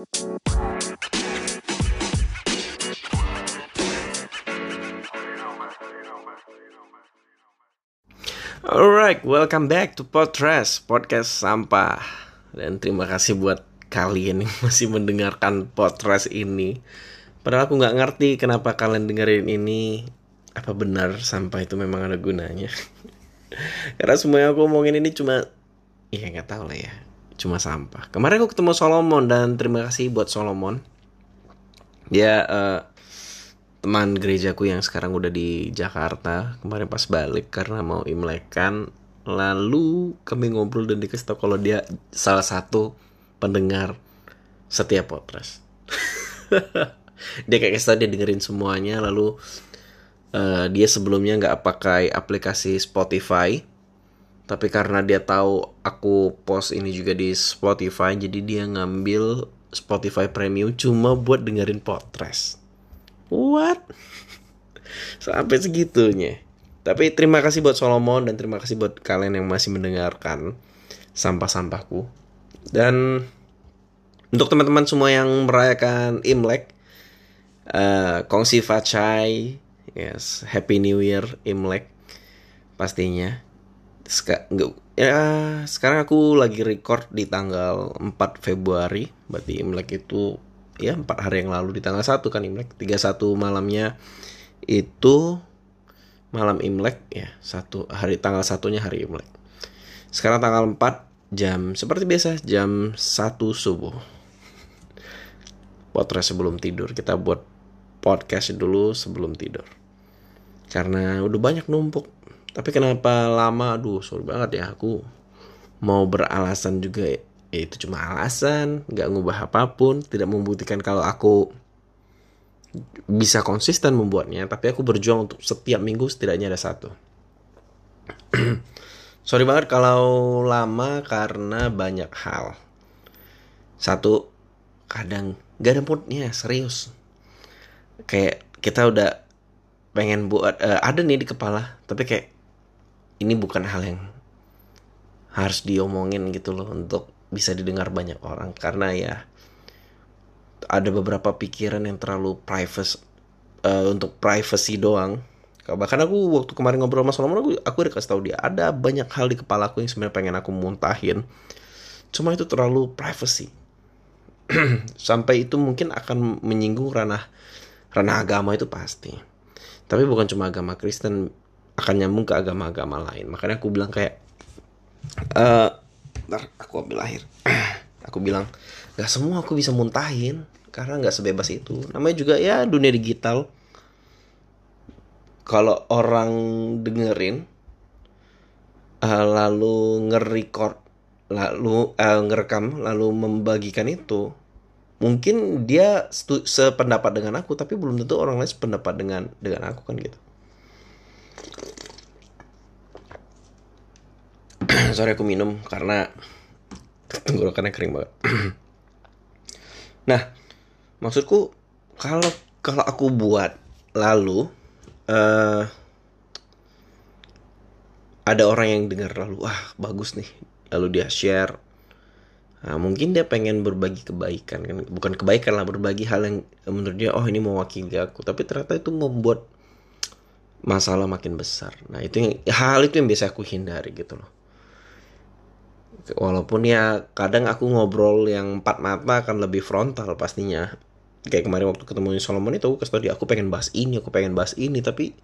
Alright, welcome back to Podcast Podcast Sampah. Dan terima kasih buat kalian yang masih mendengarkan podcast ini. Padahal aku nggak ngerti kenapa kalian dengerin ini. Apa benar sampah itu memang ada gunanya? Karena semua yang aku omongin ini cuma Ya nggak tahu lah ya Cuma sampah. Kemarin aku ketemu Solomon dan terima kasih buat Solomon. Dia uh, teman gerejaku yang sekarang udah di Jakarta. Kemarin pas balik karena mau imlekan lalu kami ngobrol dan dikasih tahu kalau dia salah satu pendengar setiap podcast. Dia kayak kasih dia dengerin semuanya lalu uh, dia sebelumnya nggak pakai aplikasi Spotify tapi karena dia tahu aku post ini juga di Spotify jadi dia ngambil Spotify Premium cuma buat dengerin podcast What? Sampai segitunya. Tapi terima kasih buat Solomon dan terima kasih buat kalian yang masih mendengarkan sampah-sampahku. Dan untuk teman-teman semua yang merayakan Imlek, uh, Kongsi Facai, yes, Happy New Year Imlek pastinya. Ska, enggak, ya sekarang aku lagi record di tanggal 4 Februari, berarti Imlek itu ya empat hari yang lalu di tanggal 1 kan Imlek? 31 malamnya itu malam Imlek ya satu hari tanggal satunya hari Imlek. Sekarang tanggal 4 jam seperti biasa jam 1 subuh. Podcast sebelum tidur kita buat podcast dulu sebelum tidur. Karena udah banyak numpuk tapi kenapa lama? Aduh sorry banget ya. Aku mau beralasan juga. Ya itu cuma alasan nggak ngubah apa pun tidak membuktikan kalau aku bisa konsisten membuatnya. Tapi aku berjuang untuk setiap minggu setidaknya ada satu. Sorry banget kalau lama karena banyak hal. Satu kadang gak ada moodnya serius. Kayak kita udah pengen buat uh, ada nih di kepala tapi kayak ini bukan hal yang harus diomongin gitu loh untuk bisa didengar banyak orang. Karena ya ada beberapa pikiran yang terlalu private uh, untuk privacy doang. Bahkan aku waktu kemarin ngobrol sama Solomon aku aku udah kasih tahu dia ada banyak hal di kepala aku yang sebenarnya pengen aku muntahin. Cuma itu terlalu privacy. Sampai itu mungkin akan menyinggung ranah ranah agama itu pasti. Tapi bukan cuma agama Kristen akan nyambung ke agama-agama lain. Makanya aku bilang kayak uh, ntar aku ambil akhir. Aku bilang gak semua aku bisa muntahin karena nggak sebebas itu. Namanya juga ya dunia digital. Kalau orang dengerin uh, lalu nge-record lalu uh, ngerekam lalu membagikan itu mungkin dia sependapat dengan aku tapi belum tentu orang lain sependapat dengan dengan aku kan gitu sorry aku minum karena tenggorokannya kering banget. Nah maksudku kalau kalau aku buat lalu uh, ada orang yang dengar lalu wah bagus nih lalu dia share nah, mungkin dia pengen berbagi kebaikan kan? Bukan kebaikan lah berbagi hal yang menurut dia oh ini mewakili aku tapi ternyata itu membuat masalah makin besar. Nah itu yang hal itu yang biasa aku hindari gitu loh. Walaupun ya kadang aku ngobrol yang empat mata akan lebih frontal pastinya. Kayak kemarin waktu ketemu Solomon itu aku kasih dia aku pengen bahas ini aku pengen bahas ini tapi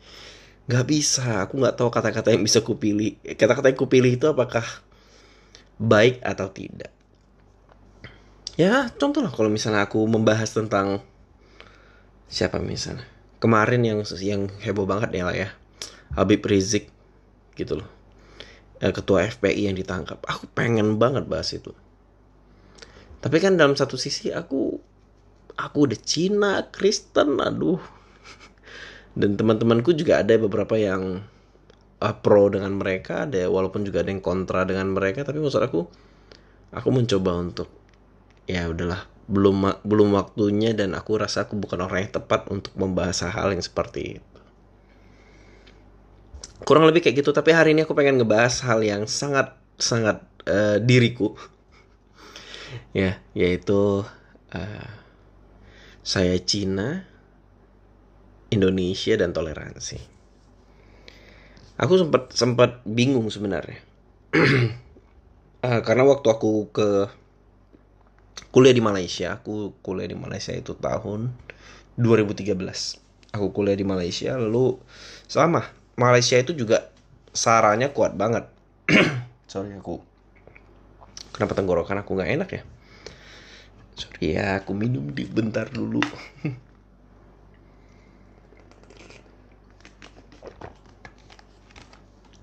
nggak bisa. Aku nggak tahu kata-kata yang bisa kupilih. Kata-kata yang kupilih itu apakah baik atau tidak. Ya contoh lah kalau misalnya aku membahas tentang siapa misalnya kemarin yang yang heboh banget ya lah ya Habib Rizik gitu loh eh, ketua FPI yang ditangkap. Aku pengen banget bahas itu. Tapi kan dalam satu sisi aku aku udah Cina, Kristen, aduh. Dan teman-temanku juga ada beberapa yang uh, pro dengan mereka, ada walaupun juga ada yang kontra dengan mereka, tapi maksud aku aku mencoba untuk ya udahlah belum belum waktunya dan aku rasa aku bukan orang yang tepat untuk membahas hal yang seperti itu kurang lebih kayak gitu tapi hari ini aku pengen ngebahas hal yang sangat sangat uh, diriku ya yaitu uh, saya Cina, Indonesia dan toleransi. Aku sempat sempat bingung sebenarnya. uh, karena waktu aku ke kuliah di Malaysia, aku kuliah di Malaysia itu tahun 2013. Aku kuliah di Malaysia lalu sama Malaysia itu juga saranya kuat banget. Sorry aku Kenapa tenggorokan aku nggak enak ya? Sorry ya, aku minum di bentar dulu.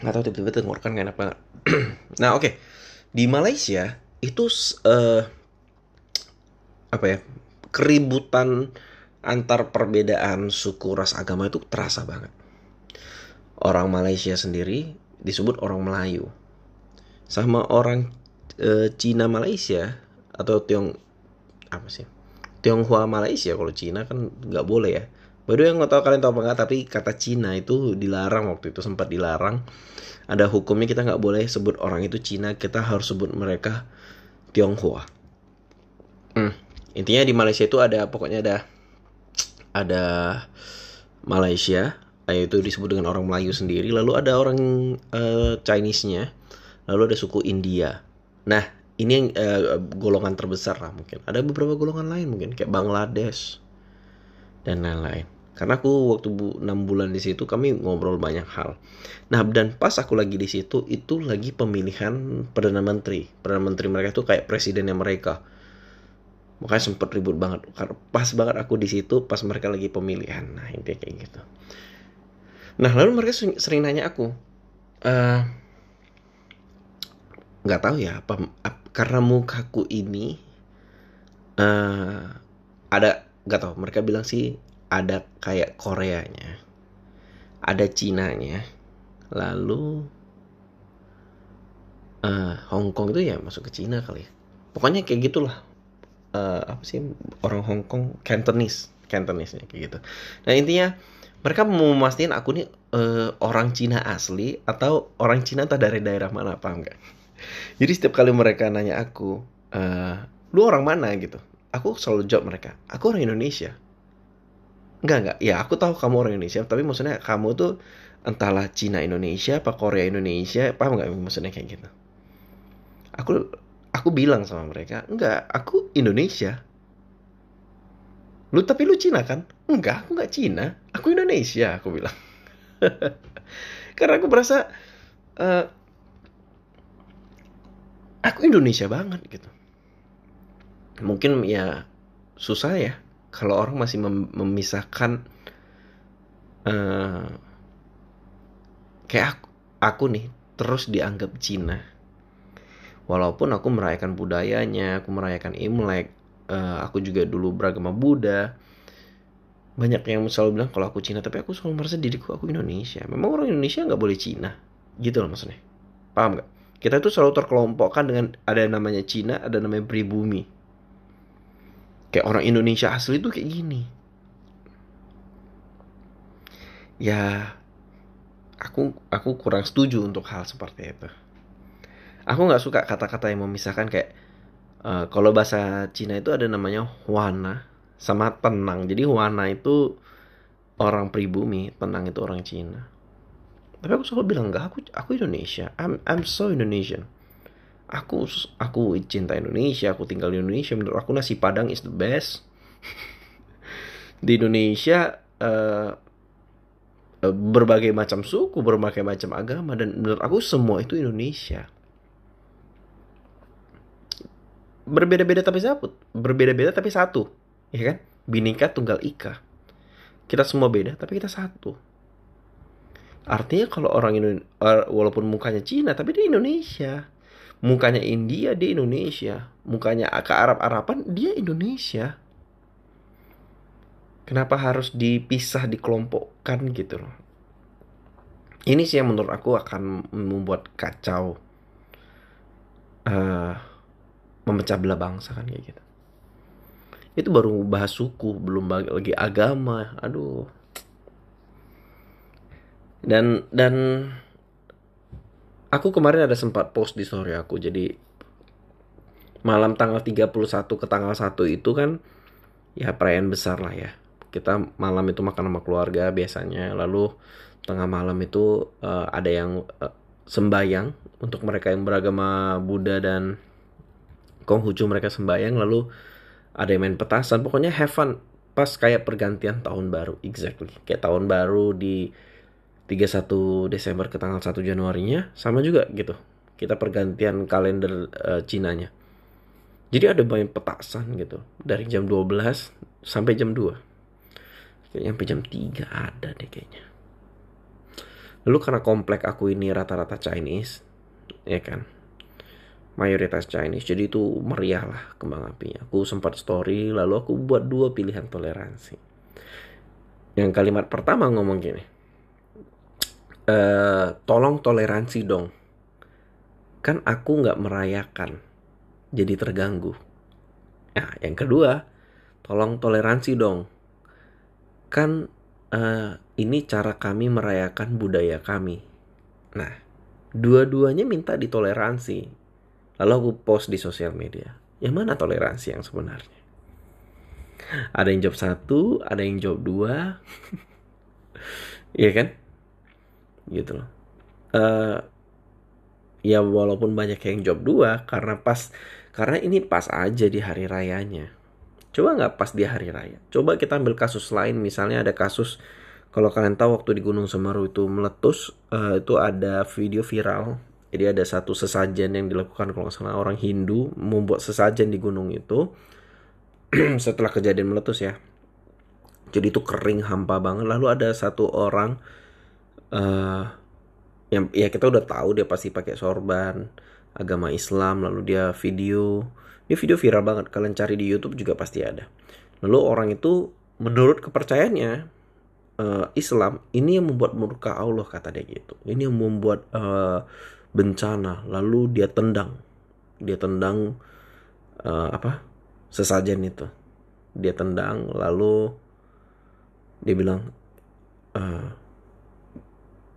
nggak tahu tiba-tiba tenggorokan gak enak banget. nah oke, okay. di Malaysia itu uh, apa ya keributan antar perbedaan suku ras agama itu terasa banget. Orang Malaysia sendiri disebut orang Melayu, sama orang e, Cina Malaysia atau Tiong apa sih? Tionghoa Malaysia kalau Cina kan nggak boleh ya. Baru yang nggak tahu kalian tahu apa nggak tapi kata Cina itu dilarang waktu itu sempat dilarang. Ada hukumnya kita nggak boleh sebut orang itu Cina kita harus sebut mereka Tionghoa. Hmm. Intinya di Malaysia itu ada pokoknya ada ada Malaysia yaitu disebut dengan orang Melayu sendiri lalu ada orang uh, Chinese-nya lalu ada suku India Nah, ini yang uh, golongan terbesar lah mungkin. Ada beberapa golongan lain mungkin kayak Bangladesh dan lain-lain. Karena aku waktu bu, 6 bulan di situ kami ngobrol banyak hal. Nah, dan pas aku lagi di situ itu lagi pemilihan perdana menteri. Perdana menteri mereka itu kayak presidennya mereka. Makanya sempet ribut banget. Pas banget aku di situ pas mereka lagi pemilihan. Nah, intinya kayak gitu. Nah, lalu mereka sering, nanya aku, uh, nggak tahu ya apa, apa karena mukaku ini uh, ada nggak tahu mereka bilang sih ada kayak Koreanya ada Cinanya lalu uh, Hong Kong itu ya masuk ke Cina kali ya pokoknya kayak gitulah uh, apa sih orang Hong Kong Cantonese Cantonese kayak gitu. Nah intinya mereka mau memastikan aku nih uh, orang Cina asli atau orang Cina entah dari daerah mana paham nggak? Jadi setiap kali mereka nanya aku, uh, lu orang mana? gitu, aku selalu jawab mereka, aku orang Indonesia. Enggak enggak, ya aku tahu kamu orang Indonesia, tapi maksudnya kamu tuh entahlah Cina Indonesia, apa Korea Indonesia, paham nggak maksudnya kayak gitu. Aku aku bilang sama mereka, enggak, aku Indonesia. Lu tapi lu Cina kan? Enggak, aku enggak Cina, aku Indonesia, aku bilang. Karena aku merasa uh, aku Indonesia banget gitu mungkin ya susah ya kalau orang masih mem memisahkan uh, kayak aku, aku nih terus dianggap Cina walaupun aku merayakan budayanya aku merayakan Imlek uh, aku juga dulu beragama Buddha banyak yang selalu bilang kalau aku Cina tapi aku selalu merasa diriku aku Indonesia memang orang Indonesia nggak boleh Cina gitu loh maksudnya paham nggak kita itu selalu terkelompokkan dengan ada namanya Cina, ada namanya pribumi. Kayak orang Indonesia asli itu kayak gini. Ya, aku aku kurang setuju untuk hal seperti itu. Aku nggak suka kata-kata yang memisahkan kayak uh, kalau bahasa Cina itu ada namanya Huana sama tenang. Jadi Huana itu orang pribumi, tenang itu orang Cina. Tapi aku selalu bilang enggak aku aku Indonesia. I'm I'm so Indonesian. Aku aku cinta Indonesia aku tinggal di Indonesia. Menurut aku nasi padang is the best. Di Indonesia uh, berbagai macam suku berbagai macam agama dan menurut aku semua itu Indonesia berbeda-beda tapi satu berbeda-beda tapi satu ya kan binika tunggal ika kita semua beda tapi kita satu Artinya kalau orang Indonesia, walaupun mukanya Cina, tapi dia Indonesia. Mukanya India, dia Indonesia. Mukanya ke Arab-Araban, dia Indonesia. Kenapa harus dipisah, dikelompokkan gitu loh. Ini sih yang menurut aku akan membuat kacau. Uh, memecah belah bangsa kan kayak gitu. Itu baru bahas suku, belum lagi agama. Aduh, dan dan aku kemarin ada sempat post di story aku jadi malam tanggal 31 ke tanggal 1 itu kan ya perayaan besar lah ya kita malam itu makan sama keluarga biasanya lalu tengah malam itu uh, ada yang uh, sembayang untuk mereka yang beragama Buddha dan Konghucu mereka sembayang lalu ada yang main petasan. Pokoknya have fun. Pas kayak pergantian tahun baru. Exactly. Kayak tahun baru di 31 Desember ke tanggal 1 Januarinya sama juga gitu. Kita pergantian kalender uh, Cinanya. Jadi ada banyak petasan gitu. Dari jam 12 sampai jam 2 Kayaknya sampai jam 3 ada deh kayaknya. Lalu karena komplek aku ini rata-rata Chinese, ya kan. Mayoritas Chinese, jadi itu meriah lah kembang apinya. Aku sempat story, lalu aku buat dua pilihan toleransi. Yang kalimat pertama ngomong gini, e, tolong toleransi dong. Kan aku nggak merayakan, jadi terganggu. Nah, yang kedua, tolong toleransi dong kan uh, ini cara kami merayakan budaya kami. Nah, dua-duanya minta ditoleransi. Lalu aku post di sosial media. Yang mana toleransi yang sebenarnya? Ada yang job satu, ada yang job dua. Iya kan? Gitu loh. Uh, ya walaupun banyak yang job dua karena pas karena ini pas aja di hari rayanya Coba nggak pas di hari raya. Coba kita ambil kasus lain, misalnya ada kasus kalau kalian tahu waktu di Gunung Semeru itu meletus, uh, itu ada video viral. Jadi ada satu sesajen yang dilakukan kalau nggak salah orang Hindu membuat sesajen di gunung itu setelah kejadian meletus ya. Jadi itu kering hampa banget. Lalu ada satu orang uh, yang ya kita udah tahu dia pasti pakai sorban agama Islam lalu dia video ini video viral banget, kalian cari di YouTube juga pasti ada. Lalu orang itu menurut kepercayaannya uh, Islam ini yang membuat murka Allah kata dia gitu. Ini yang membuat uh, bencana. Lalu dia tendang, dia tendang uh, apa? Sesajen itu. Dia tendang lalu dia bilang uh,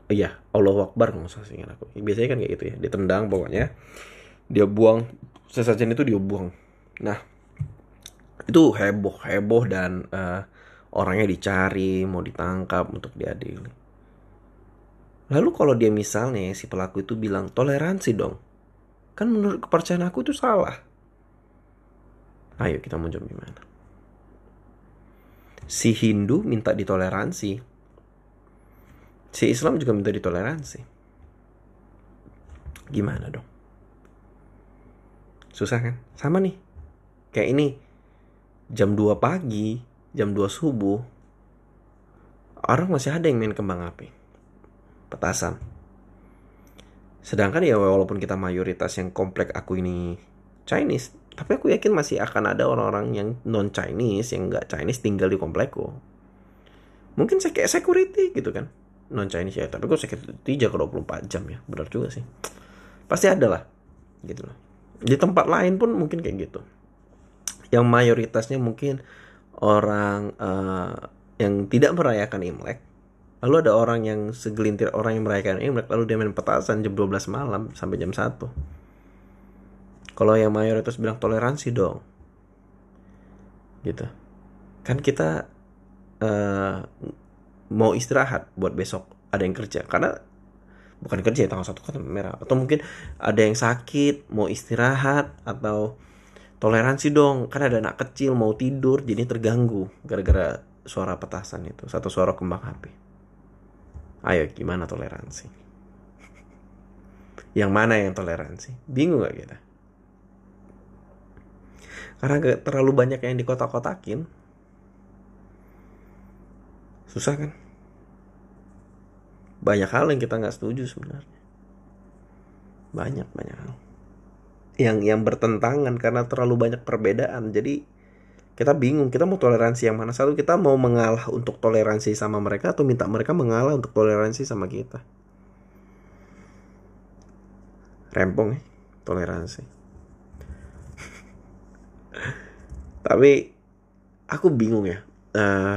iya Allah Akbar nggak usah singkat aku. Biasanya kan kayak gitu ya dia tendang pokoknya. Dia buang sesajen itu dia buang. Nah itu heboh heboh dan uh, orangnya dicari mau ditangkap untuk diadili lalu kalau dia misalnya si pelaku itu bilang toleransi dong kan menurut kepercayaan aku itu salah ayo kita mau jawab gimana si Hindu minta ditoleransi si Islam juga minta ditoleransi gimana dong Susah kan? Sama nih. Kayak ini. Jam 2 pagi, jam 2 subuh. Orang masih ada yang main kembang api. Petasan. Sedangkan ya walaupun kita mayoritas yang komplek aku ini Chinese, tapi aku yakin masih akan ada orang-orang yang non Chinese yang nggak Chinese tinggal di komplekku. Mungkin saya kayak security gitu kan, non Chinese ya. Tapi kok security jaga 24 jam ya, benar juga sih. Pasti ada lah, gitu loh di tempat lain pun mungkin kayak gitu yang mayoritasnya mungkin orang uh, yang tidak merayakan Imlek lalu ada orang yang segelintir orang yang merayakan Imlek lalu dia main petasan jam 12 malam sampai jam 1 kalau yang mayoritas bilang toleransi dong. Gitu. Kan kita uh, mau istirahat buat besok ada yang kerja. Karena bukan kerja ya tanggal satu kan merah. Atau mungkin ada yang sakit mau istirahat atau toleransi dong. Kan ada anak kecil mau tidur jadi terganggu gara-gara suara petasan itu satu suara kembang api ayo gimana toleransi? Yang mana yang toleransi? Bingung gak kita? Karena terlalu banyak yang dikotak-kotakin. Susah kan? Banyak hal yang kita nggak setuju sebenarnya. Banyak banyak hal. Yang yang bertentangan karena terlalu banyak perbedaan. Jadi kita bingung kita mau toleransi yang mana? Satu kita mau mengalah untuk toleransi sama mereka atau minta mereka mengalah untuk toleransi sama kita? Rempong ya toleransi. Tapi aku bingung ya. Uh,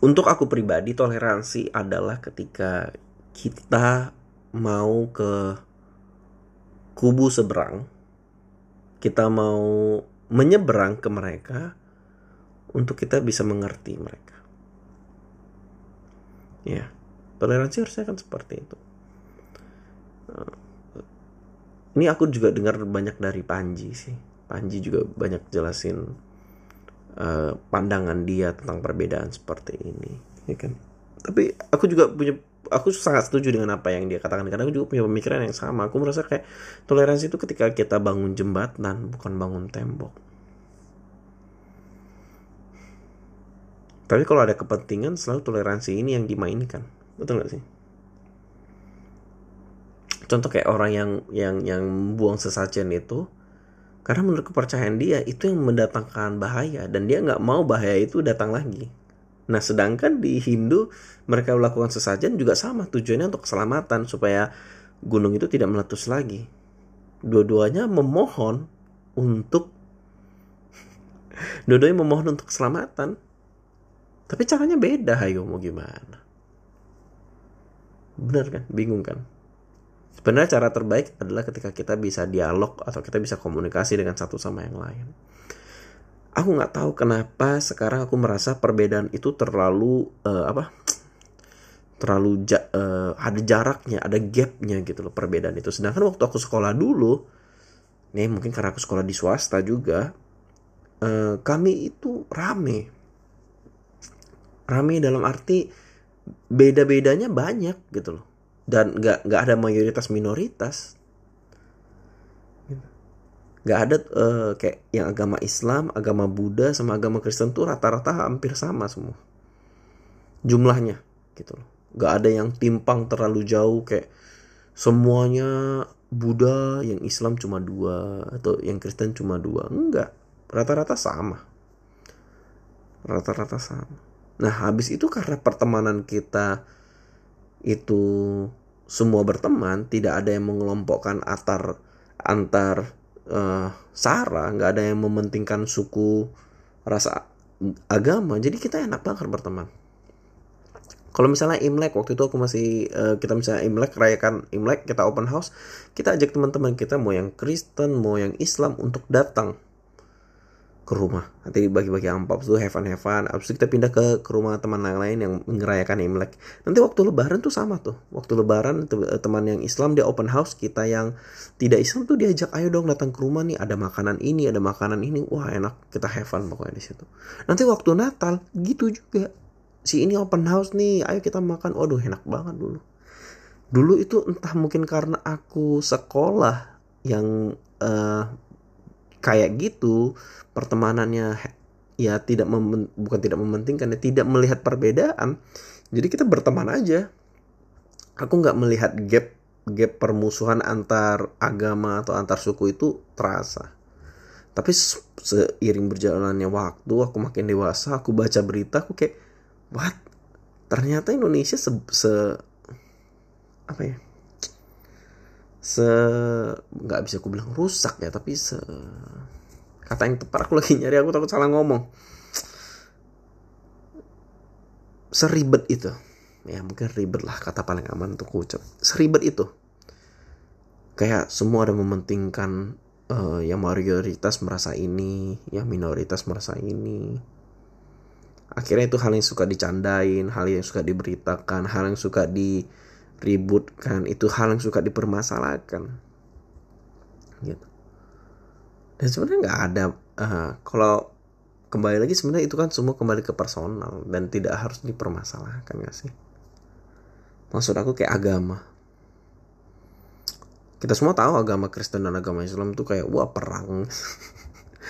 untuk aku pribadi toleransi adalah ketika kita mau ke kubu seberang kita mau menyeberang ke mereka untuk kita bisa mengerti mereka. Ya toleransi harusnya kan seperti itu. Eh, ini aku juga dengar banyak dari Panji sih. Panji juga banyak jelasin uh, pandangan dia tentang perbedaan seperti ini ya kan? Tapi aku juga punya aku sangat setuju dengan apa yang dia katakan. Karena aku juga punya pemikiran yang sama. Aku merasa kayak toleransi itu ketika kita bangun jembatan bukan bangun tembok. Tapi kalau ada kepentingan selalu toleransi ini yang dimainkan. Betul gak sih? Contoh kayak orang yang yang yang buang sesajen itu karena menurut kepercayaan dia itu yang mendatangkan bahaya. Dan dia nggak mau bahaya itu datang lagi. Nah sedangkan di Hindu mereka melakukan sesajen juga sama tujuannya untuk keselamatan supaya gunung itu tidak meletus lagi. Dua-duanya memohon untuk dua-duanya memohon untuk keselamatan. Tapi caranya beda, ayo mau gimana? Bener kan? Bingung kan? Sebenarnya cara terbaik adalah ketika kita bisa dialog atau kita bisa komunikasi dengan satu sama yang lain. Aku nggak tahu kenapa sekarang aku merasa perbedaan itu terlalu uh, apa? Terlalu ja, uh, ada jaraknya, ada gapnya gitu loh perbedaan itu. Sedangkan waktu aku sekolah dulu, nih mungkin karena aku sekolah di swasta juga, uh, kami itu rame, rame dalam arti beda-bedanya banyak gitu loh dan nggak nggak ada mayoritas minoritas nggak ada uh, kayak yang agama Islam, agama Buddha sama agama Kristen tuh rata-rata hampir sama semua jumlahnya gitu loh. Nggak ada yang timpang terlalu jauh kayak semuanya Buddha, yang Islam cuma dua atau yang Kristen cuma dua. Enggak, rata-rata sama. Rata-rata sama. Nah, habis itu karena pertemanan kita itu semua berteman, tidak ada yang mengelompokkan antar antar uh, sara, nggak ada yang mementingkan suku, rasa agama. Jadi kita enak banget berteman. Kalau misalnya Imlek waktu itu aku masih uh, kita misalnya Imlek rayakan Imlek kita open house, kita ajak teman-teman kita mau yang Kristen, mau yang Islam untuk datang ke rumah. Nanti bagi-bagi amplop tuh heaven heaven abis itu kita pindah ke, ke rumah teman yang lain yang merayakan imlek. Nanti waktu lebaran tuh sama tuh. Waktu lebaran eh, teman yang Islam dia open house kita yang tidak Islam tuh diajak ayo dong datang ke rumah nih ada makanan ini ada makanan ini. Wah enak. Kita have fun pokoknya di situ. Nanti waktu Natal gitu juga. Si ini open house nih ayo kita makan. Waduh enak banget dulu. Dulu itu entah mungkin karena aku sekolah yang uh, kayak gitu pertemanannya ya tidak bukan tidak mementingkan ya tidak melihat perbedaan jadi kita berteman aja. Aku nggak melihat gap gap permusuhan antar agama atau antar suku itu terasa. Tapi seiring berjalannya waktu aku makin dewasa aku baca berita aku kayak what? Ternyata Indonesia se, se apa ya se nggak bisa aku bilang rusak ya tapi se kata yang tepat aku lagi nyari aku takut salah ngomong. Seribet itu. Ya mungkin ribet lah kata paling aman untuk ucap. Seribet itu. Kayak semua ada mementingkan uh, yang mayoritas merasa ini yang minoritas merasa ini. Akhirnya itu hal yang suka dicandain hal yang suka diberitakan hal yang suka di ributkan itu hal yang suka dipermasalahkan. Gitu. Dan sebenarnya nggak ada uh, kalau kembali lagi sebenarnya itu kan semua kembali ke personal dan tidak harus dipermasalahkan gak sih? Maksud aku kayak agama. Kita semua tahu agama Kristen dan agama Islam tuh kayak wah perang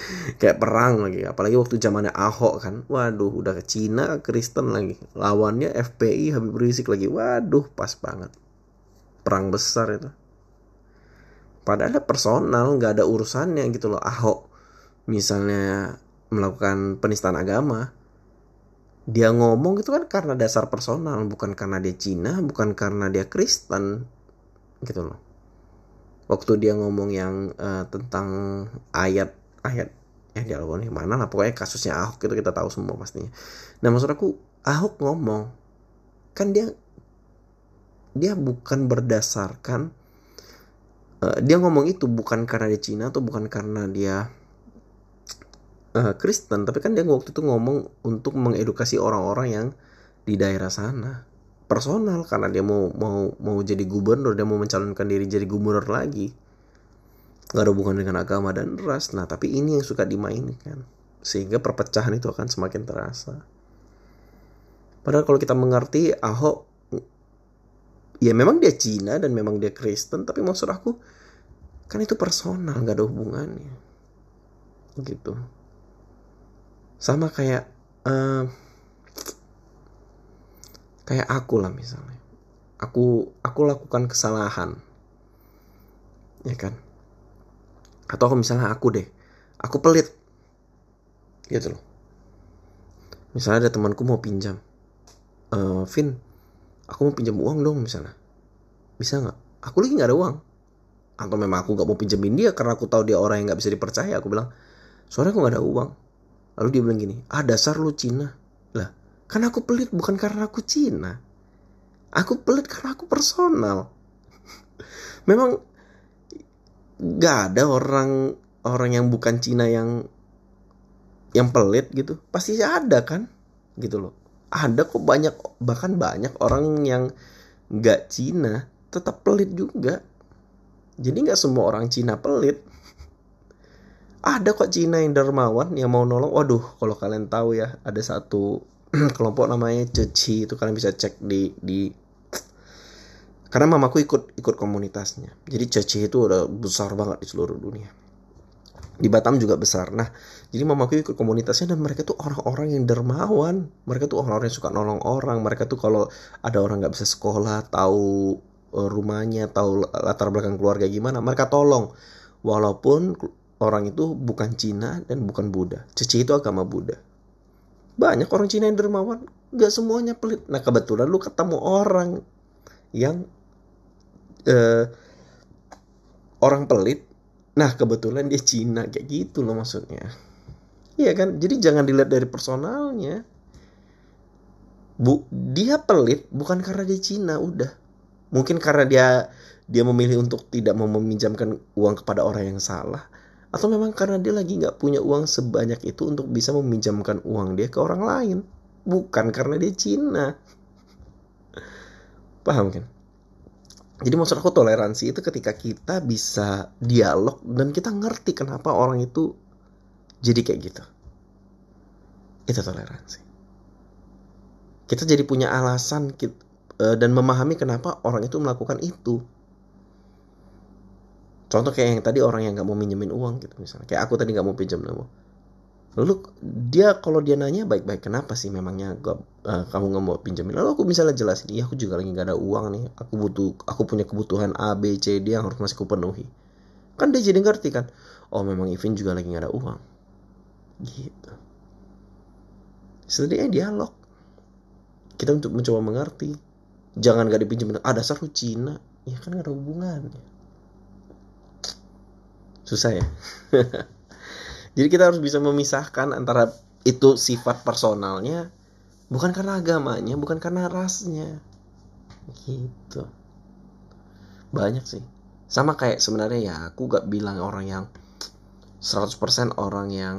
kayak perang lagi. Apalagi waktu zamannya Ahok kan. Waduh udah ke Cina Kristen lagi. Lawannya FPI Habib Rizik lagi. Waduh pas banget. Perang besar itu. Padahal personal nggak ada urusannya gitu loh. Ahok misalnya melakukan penistaan agama dia ngomong itu kan karena dasar personal bukan karena dia Cina bukan karena dia Kristen gitu loh. Waktu dia ngomong yang uh, tentang ayat ayat yang yang mana lah pokoknya kasusnya Ahok itu kita tahu semua pastinya. Nah maksud aku Ahok ngomong kan dia dia bukan berdasarkan uh, dia ngomong itu bukan karena dia Cina atau bukan karena dia uh, Kristen tapi kan dia waktu itu ngomong untuk mengedukasi orang-orang yang di daerah sana. Personal karena dia mau mau mau jadi gubernur dia mau mencalonkan diri jadi gubernur lagi nggak ada hubungan dengan agama dan ras. Nah tapi ini yang suka dimainkan. Sehingga perpecahan itu akan semakin terasa. Padahal kalau kita mengerti Ahok ya memang dia Cina dan memang dia Kristen tapi maksud aku kan itu personal nggak ada hubungannya. Gitu. Sama kayak uh, kayak aku lah misalnya. Aku aku lakukan kesalahan. Ya kan atau aku misalnya aku deh aku pelit. Gitu loh. Misalnya ada temanku mau pinjam uh, Vin aku mau pinjam uang dong misalnya. Bisa nggak? Aku lagi nggak ada uang. Atau memang aku nggak mau pinjemin dia karena aku tahu dia orang yang nggak bisa dipercaya aku bilang soalnya aku nggak ada uang. Lalu dia bilang gini ah dasar lu Cina. Lah kan aku pelit bukan karena aku Cina. Aku pelit karena aku personal. Memang gak ada orang orang yang bukan Cina yang yang pelit gitu. Pasti ada kan? Gitu loh. Ada kok banyak bahkan banyak orang yang gak Cina tetap pelit juga. Jadi nggak semua orang Cina pelit. Ada kok Cina yang dermawan yang mau nolong. Waduh, kalau kalian tahu ya, ada satu kelompok namanya Ceci itu kalian bisa cek di di karena mamaku ikut ikut komunitasnya. Jadi Ceci itu udah besar banget di seluruh dunia. Di Batam juga besar. Nah jadi mamaku ikut komunitasnya dan mereka tuh orang-orang yang dermawan. Mereka tuh orang-orang yang suka nolong orang. Mereka tuh kalau ada orang nggak bisa sekolah tahu eh, rumahnya tahu latar belakang keluarga gimana mereka tolong. Walaupun orang itu bukan Cina dan bukan Buddha. Ceci itu agama Buddha. Banyak orang Cina yang dermawan. Gak semuanya pelit. Nah kebetulan lu ketemu orang yang uh, orang pelit nah kebetulan dia Cina kayak gitu loh maksudnya iya kan jadi jangan dilihat dari personalnya bu dia pelit bukan karena dia Cina udah mungkin karena dia dia memilih untuk tidak mau meminjamkan uang kepada orang yang salah atau memang karena dia lagi nggak punya uang sebanyak itu untuk bisa meminjamkan uang dia ke orang lain. Bukan karena dia Cina. Paham kan? Jadi maksud aku toleransi itu ketika kita bisa dialog dan kita ngerti kenapa orang itu jadi kayak gitu. Itu toleransi. Kita jadi punya alasan eh, dan memahami kenapa orang itu melakukan itu contoh kayak yang tadi orang yang nggak mau minjemin uang gitu misalnya kayak aku tadi nggak mau pinjam nama lalu dia kalau dia nanya baik-baik kenapa sih memangnya gua, uh, kamu nggak mau pinjemin? Lalu aku misalnya jelasin iya aku juga lagi nggak ada uang nih. Aku butuh aku punya kebutuhan A B C D yang harus masih kupenuhi. Kan dia jadi ngerti kan? Oh memang Ivin juga lagi nggak ada uang. Gitu. Setidaknya dialog. Kita untuk mencoba mengerti. Jangan gak dipinjemin. Ah dasar lu Cina. Ya kan gak ada hubungannya. Susah ya jadi kita harus bisa memisahkan antara itu sifat personalnya bukan karena agamanya bukan karena rasnya. Gitu. Banyak sih. Sama kayak sebenarnya ya aku gak bilang orang yang 100% orang yang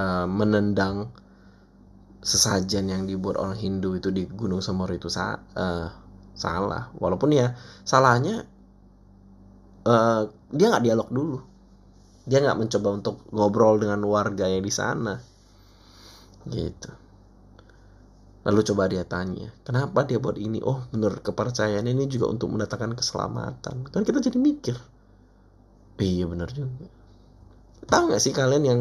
uh, menendang sesajen yang dibuat orang Hindu itu di Gunung Semur itu sa uh, salah. Walaupun ya salahnya uh, dia nggak dialog dulu dia nggak mencoba untuk ngobrol dengan warga yang di sana. Gitu. Lalu coba dia tanya kenapa dia buat ini? Oh menurut kepercayaan ini juga untuk mendatangkan keselamatan. Kan kita jadi mikir. Iya benar juga. Tahu nggak sih kalian yang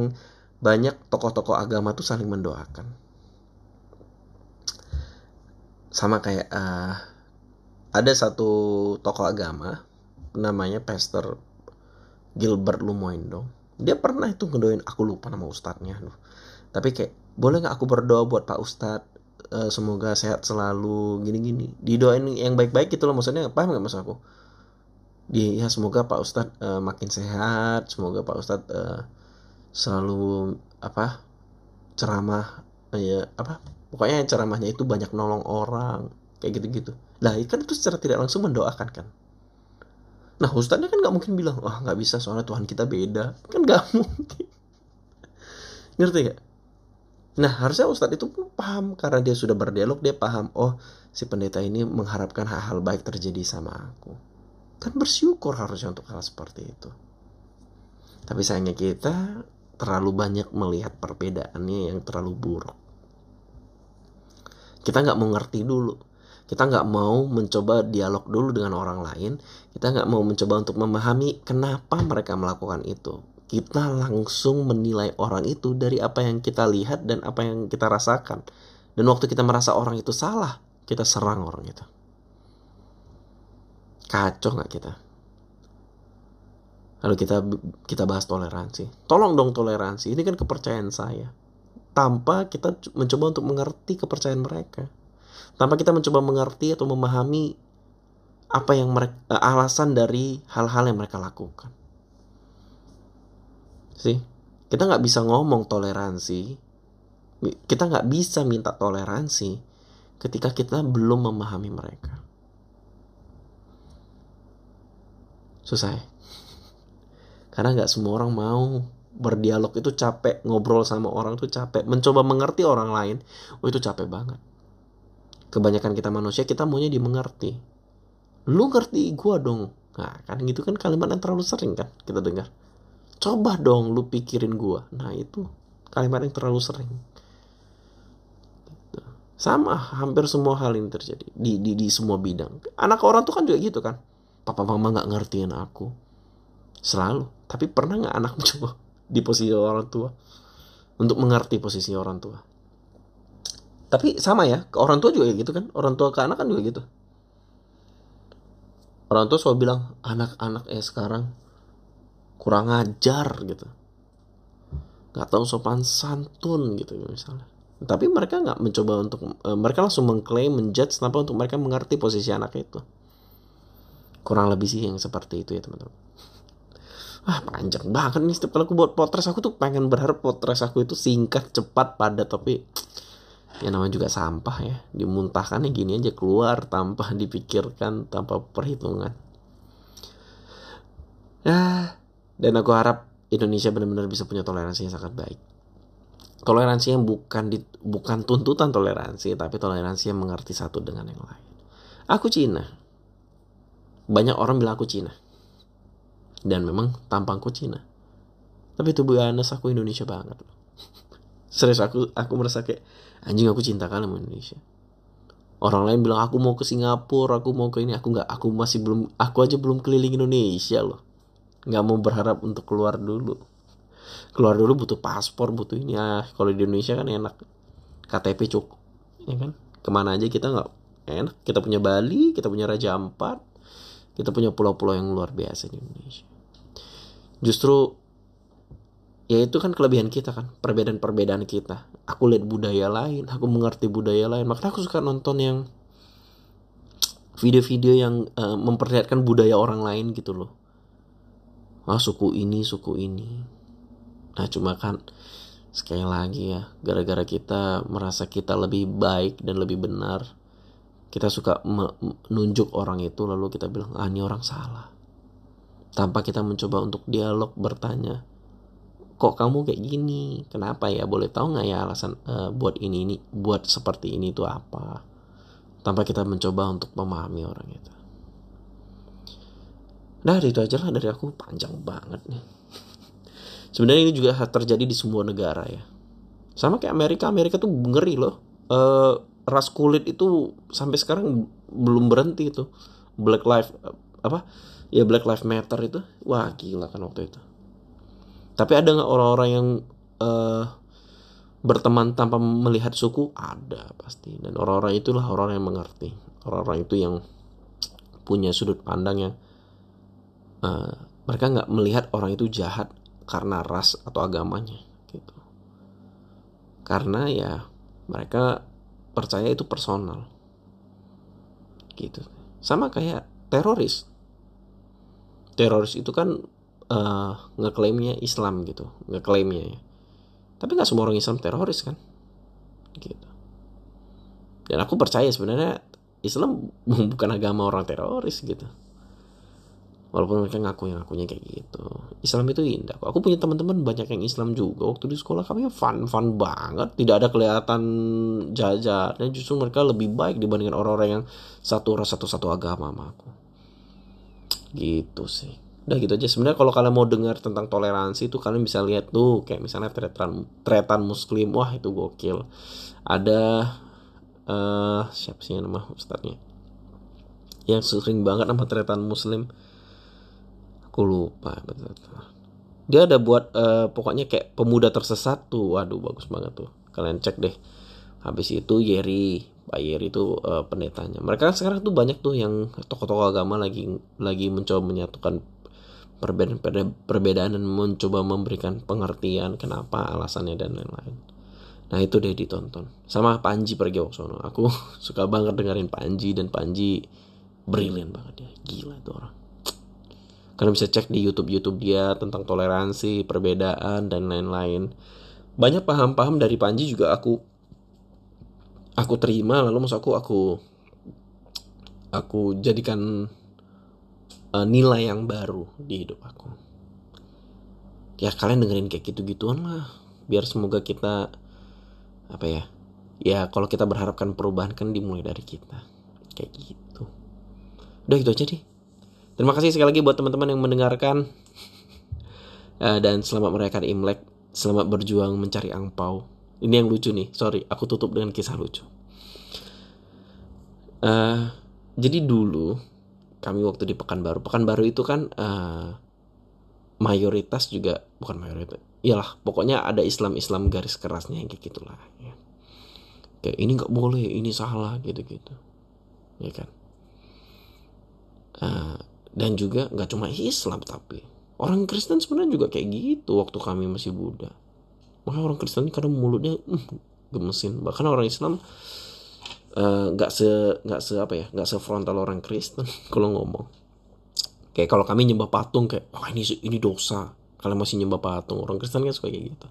banyak tokoh-tokoh agama tuh saling mendoakan? Sama kayak uh, ada satu tokoh agama namanya Pastor Gilbert Lumoindo dia pernah itu ngedoain aku lupa nama ustadznya loh tapi kayak boleh nggak aku berdoa buat pak ustadz uh, semoga sehat selalu gini-gini. Didoain yang baik-baik gitu loh maksudnya paham nggak maksud aku? Di ya semoga pak ustadz uh, makin sehat semoga pak ustadz uh, selalu apa ceramah uh, ya apa pokoknya ceramahnya itu banyak nolong orang kayak gitu-gitu. Lah kan itu secara tidak langsung mendoakan kan Nah ustadznya kan nggak mungkin bilang, wah nggak bisa soalnya Tuhan kita beda, kan nggak mungkin. Ngerti gak? Nah harusnya ustadz itu paham karena dia sudah berdialog dia paham, oh si pendeta ini mengharapkan hal-hal baik terjadi sama aku. Kan bersyukur harusnya untuk hal seperti itu. Tapi sayangnya kita terlalu banyak melihat perbedaannya yang terlalu buruk. Kita nggak mengerti dulu kita nggak mau mencoba dialog dulu dengan orang lain. Kita nggak mau mencoba untuk memahami kenapa mereka melakukan itu. Kita langsung menilai orang itu dari apa yang kita lihat dan apa yang kita rasakan. Dan waktu kita merasa orang itu salah kita serang orang itu. Kacau nggak kita? Lalu kita kita bahas toleransi. Tolong dong toleransi. Ini kan kepercayaan saya. Tanpa kita mencoba untuk mengerti kepercayaan mereka tanpa kita mencoba mengerti atau memahami apa yang mereka eh, alasan dari hal-hal yang mereka lakukan. Sih kita nggak bisa ngomong toleransi. Kita nggak bisa minta toleransi ketika kita belum memahami mereka. Susah ya? Karena nggak semua orang mau berdialog itu capek ngobrol sama orang itu capek. Mencoba mengerti orang lain oh itu capek banget kebanyakan kita manusia kita maunya dimengerti. Lu ngerti gua dong. Nah kan gitu kan kalimat yang terlalu sering kan kita dengar. Coba dong lu pikirin gua. Nah itu kalimat yang terlalu sering. Gitu. sama hampir semua hal ini terjadi di, di di semua bidang. Anak orang tuh kan juga gitu kan. Papa mama nggak ngertiin aku. Selalu. Tapi pernah nggak anak mencoba di posisi orang tua? Untuk mengerti posisi orang tua tapi sama ya ke orang tua juga gitu kan. Orang tua ke anak kan juga gitu. Orang tua selalu bilang anak-anak eh sekarang kurang ajar gitu. Nggak tahu sopan santun gitu misalnya. Tapi mereka nggak mencoba untuk e, mereka langsung mengklaim menjudge tanpa untuk mereka mengerti posisi anak itu. Kurang lebih sih yang seperti itu ya teman-teman. Ah panjang banget nih setiap kali aku buat potret aku tuh pengen berharap potret aku itu singkat cepat padat tapi ya namanya juga sampah ya. Dimuntahkan ya gini aja keluar tanpa dipikirkan tanpa perhitungan. Ya dan aku harap Indonesia benar-benar bisa punya toleransi yang sangat baik. Toleransi yang bukan di, bukan tuntutan toleransi tapi toleransi yang mengerti satu dengan yang lain. Aku Cina. Banyak orang bilang aku Cina. Dan memang tampangku Cina. Tapi tubuh Anas aku Indonesia banget. Serius aku aku merasa kayak anjing aku cinta kali sama Indonesia. Orang lain bilang aku mau ke Singapura aku mau ke ini. Aku nggak aku masih belum aku aja belum keliling Indonesia loh. Nggak mau berharap untuk keluar dulu. Keluar dulu butuh paspor butuh ini. Ya kalau di Indonesia kan enak. KTP cukup ya kan? Ke mana aja kita nggak enak. Kita punya Bali kita punya Raja Ampat. Kita punya pulau-pulau yang luar biasa di Indonesia. Justru ya itu kan kelebihan kita kan perbedaan-perbedaan kita. Aku lihat budaya lain aku mengerti budaya lain. Makanya aku suka nonton yang video-video yang uh, memperlihatkan budaya orang lain gitu loh. Ah suku ini suku ini. Nah cuma kan sekali lagi ya gara-gara kita merasa kita lebih baik dan lebih benar kita suka menunjuk orang itu lalu kita bilang ah ini orang salah. Tanpa kita mencoba untuk dialog bertanya kok kamu kayak gini? Kenapa ya? Boleh tahu nggak ya alasan uh, buat ini ini buat seperti ini itu apa? Tanpa kita mencoba untuk memahami orang itu. Nah itu aja lah dari aku. Panjang banget nih. Sebenarnya ini juga terjadi di semua negara ya. Sama kayak Amerika. Amerika tuh ngeri loh. Uh, ras kulit itu sampai sekarang belum berhenti itu Black Life apa? Ya Black Lives Matter itu. Wah gila kan waktu itu tapi ada nggak orang-orang yang uh, berteman tanpa melihat suku? Ada pasti. Dan orang-orang itulah orang yang mengerti. Orang-orang itu yang punya sudut pandang yang uh, mereka nggak melihat orang itu jahat karena ras atau agamanya gitu. Karena ya mereka percaya itu personal. Gitu. Sama kayak teroris. Teroris itu kan uh, ngeklaimnya Islam gitu ngeklaimnya ya. Tapi nggak semua orang Islam teroris kan? Gitu. Dan aku percaya sebenarnya Islam bukan agama orang teroris gitu. Walaupun mereka ngaku yang ngakunya kayak gitu. Islam itu indah aku punya teman-teman banyak yang Islam juga. Waktu di sekolah kami fun fun banget. Tidak ada kelihatan jajarnya. Justru mereka lebih baik dibandingkan orang-orang yang satu ras satu satu agama sama aku. Gitu sih udah gitu aja. Sebenarnya kalau kalian mau dengar tentang toleransi itu kalian bisa lihat tuh kayak misalnya tretan tretan muslim. Wah itu gokil. Ada uh, siapa sih nama ustadznya? Yang sering banget nama tretan muslim. Aku lupa betul. Dia ada buat uh, pokoknya kayak pemuda tersesat tuh. Waduh bagus banget tuh. Kalian cek deh. Habis itu Yeri. Pak Yeri itu uh, pendetanya. Mereka sekarang tuh banyak tuh yang tokoh-tokoh agama lagi lagi mencoba menyatukan perbedaan perbedaan dan mencoba memberikan pengertian kenapa alasannya dan lain-lain. Nah itu deh ditonton. Sama Panji Pragiwaksono aku suka banget dengerin Panji dan Panji brilian banget ya gila itu orang. Kalian bisa cek di YouTube YouTube dia tentang toleransi, perbedaan dan lain-lain. Banyak paham-paham dari Panji juga aku aku terima. Lalu maksud aku aku aku jadikan uh, nilai yang baru di hidup aku. Ya kalian dengerin kayak gitu-gituan lah. Biar semoga kita apa ya ya kalau kita berharapkan perubahan kan dimulai dari kita. Kayak gitu. Udah gitu aja deh. Terima kasih sekali lagi buat teman-teman yang mendengarkan. Uh, dan selamat merayakan Imlek, selamat berjuang mencari angpau. Ini yang lucu nih, sorry, aku tutup dengan kisah lucu. Uh, jadi dulu kami waktu di Pekanbaru, Pekanbaru itu kan uh, mayoritas juga bukan mayoritas, iyalah pokoknya ada Islam-Islam garis kerasnya yang kayak gitulah. Ya. Kayak ini nggak boleh, ini salah gitu-gitu, ya kan. Uh, dan juga nggak cuma Islam tapi orang Kristen sebenarnya juga kayak gitu waktu kami masih Buddha maka orang Kristen kadang mulutnya uh, gemesin bahkan orang Islam nggak uh, se nggak se apa ya nggak sefrontal orang Kristen kalau ngomong. Kayak kalau kami nyembah patung kayak wah ini ini dosa. Kalau masih nyembah patung orang Kristen kan suka kayak gitu.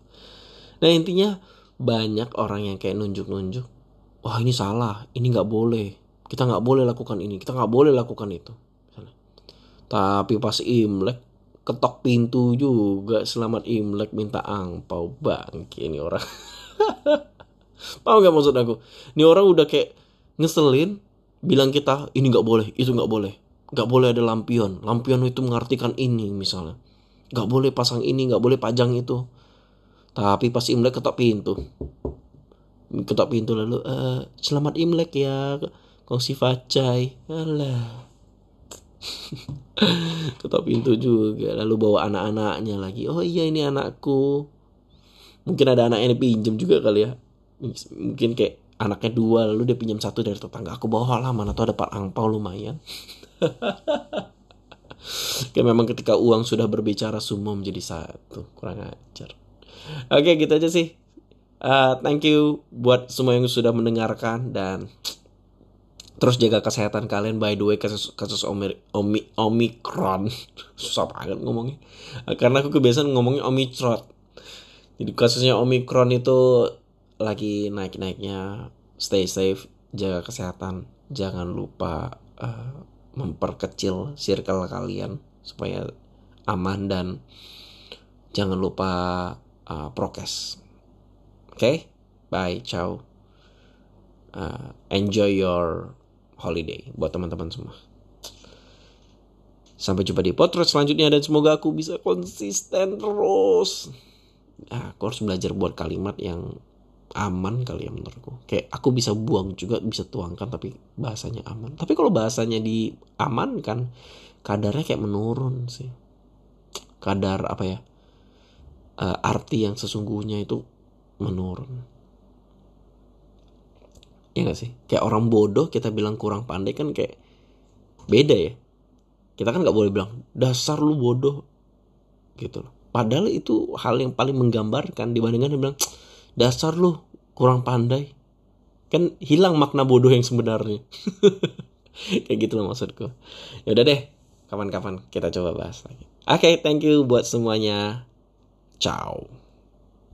Nah intinya banyak orang yang kayak nunjuk-nunjuk wah ini salah ini nggak boleh. Kita nggak boleh lakukan ini kita nggak boleh lakukan itu. Tapi pas Imlek ketok pintu juga selamat Imlek minta angpau bang ini orang. Tahu nggak maksud aku? Ini orang udah kayak ngeselin bilang kita ini nggak boleh, itu nggak boleh. Nggak boleh ada lampion. Lampion itu mengartikan ini misalnya. Nggak boleh pasang ini, nggak boleh pajang itu. Tapi pas Imlek ketok pintu. Ketok pintu lalu, uh, selamat Imlek ya, kongsi facai. Alah ketok pintu juga lalu bawa anak-anaknya lagi oh iya ini anakku mungkin ada anak yang pinjam juga kali ya mungkin kayak anaknya dua lalu dia pinjam satu dari tetangga. Aku bawa lah mana tuh ada pak angpau lumayan. Kayak memang ketika uang sudah berbicara semua menjadi satu. Kurang ajar. Oke gitu aja sih. Uh, thank you buat semua yang sudah mendengarkan dan Terus jaga kesehatan kalian. By the way kasus kasus omi, omi, omikron susah banget ngomongnya. Karena aku kebiasaan ngomongnya omikron. Jadi kasusnya omikron itu lagi naik naiknya. Stay safe, jaga kesehatan, jangan lupa uh, memperkecil circle kalian supaya aman dan jangan lupa uh, prokes. Oke, okay? bye, ciao. Uh, enjoy your holiday buat teman-teman semua. Sampai jumpa di podcast selanjutnya dan semoga aku bisa konsisten terus. Nah, aku harus belajar buat kalimat yang aman kali ya menurutku. Kayak aku bisa buang juga bisa tuangkan tapi bahasanya aman. Tapi kalau bahasanya diamankan kadarnya kayak menurun sih. Kadar apa ya? Uh, arti yang sesungguhnya itu menurun ya gak sih kayak orang bodoh kita bilang kurang pandai kan kayak beda ya kita kan nggak boleh bilang dasar lu bodoh gitu loh padahal itu hal yang paling menggambarkan dibandingkan dia bilang dasar lu kurang pandai. Kan hilang makna bodoh yang sebenarnya. Kayak gitu loh maksudku. Ya udah deh kapan-kapan kita coba bahas lagi. Oke okay, thank you buat semuanya. Ciao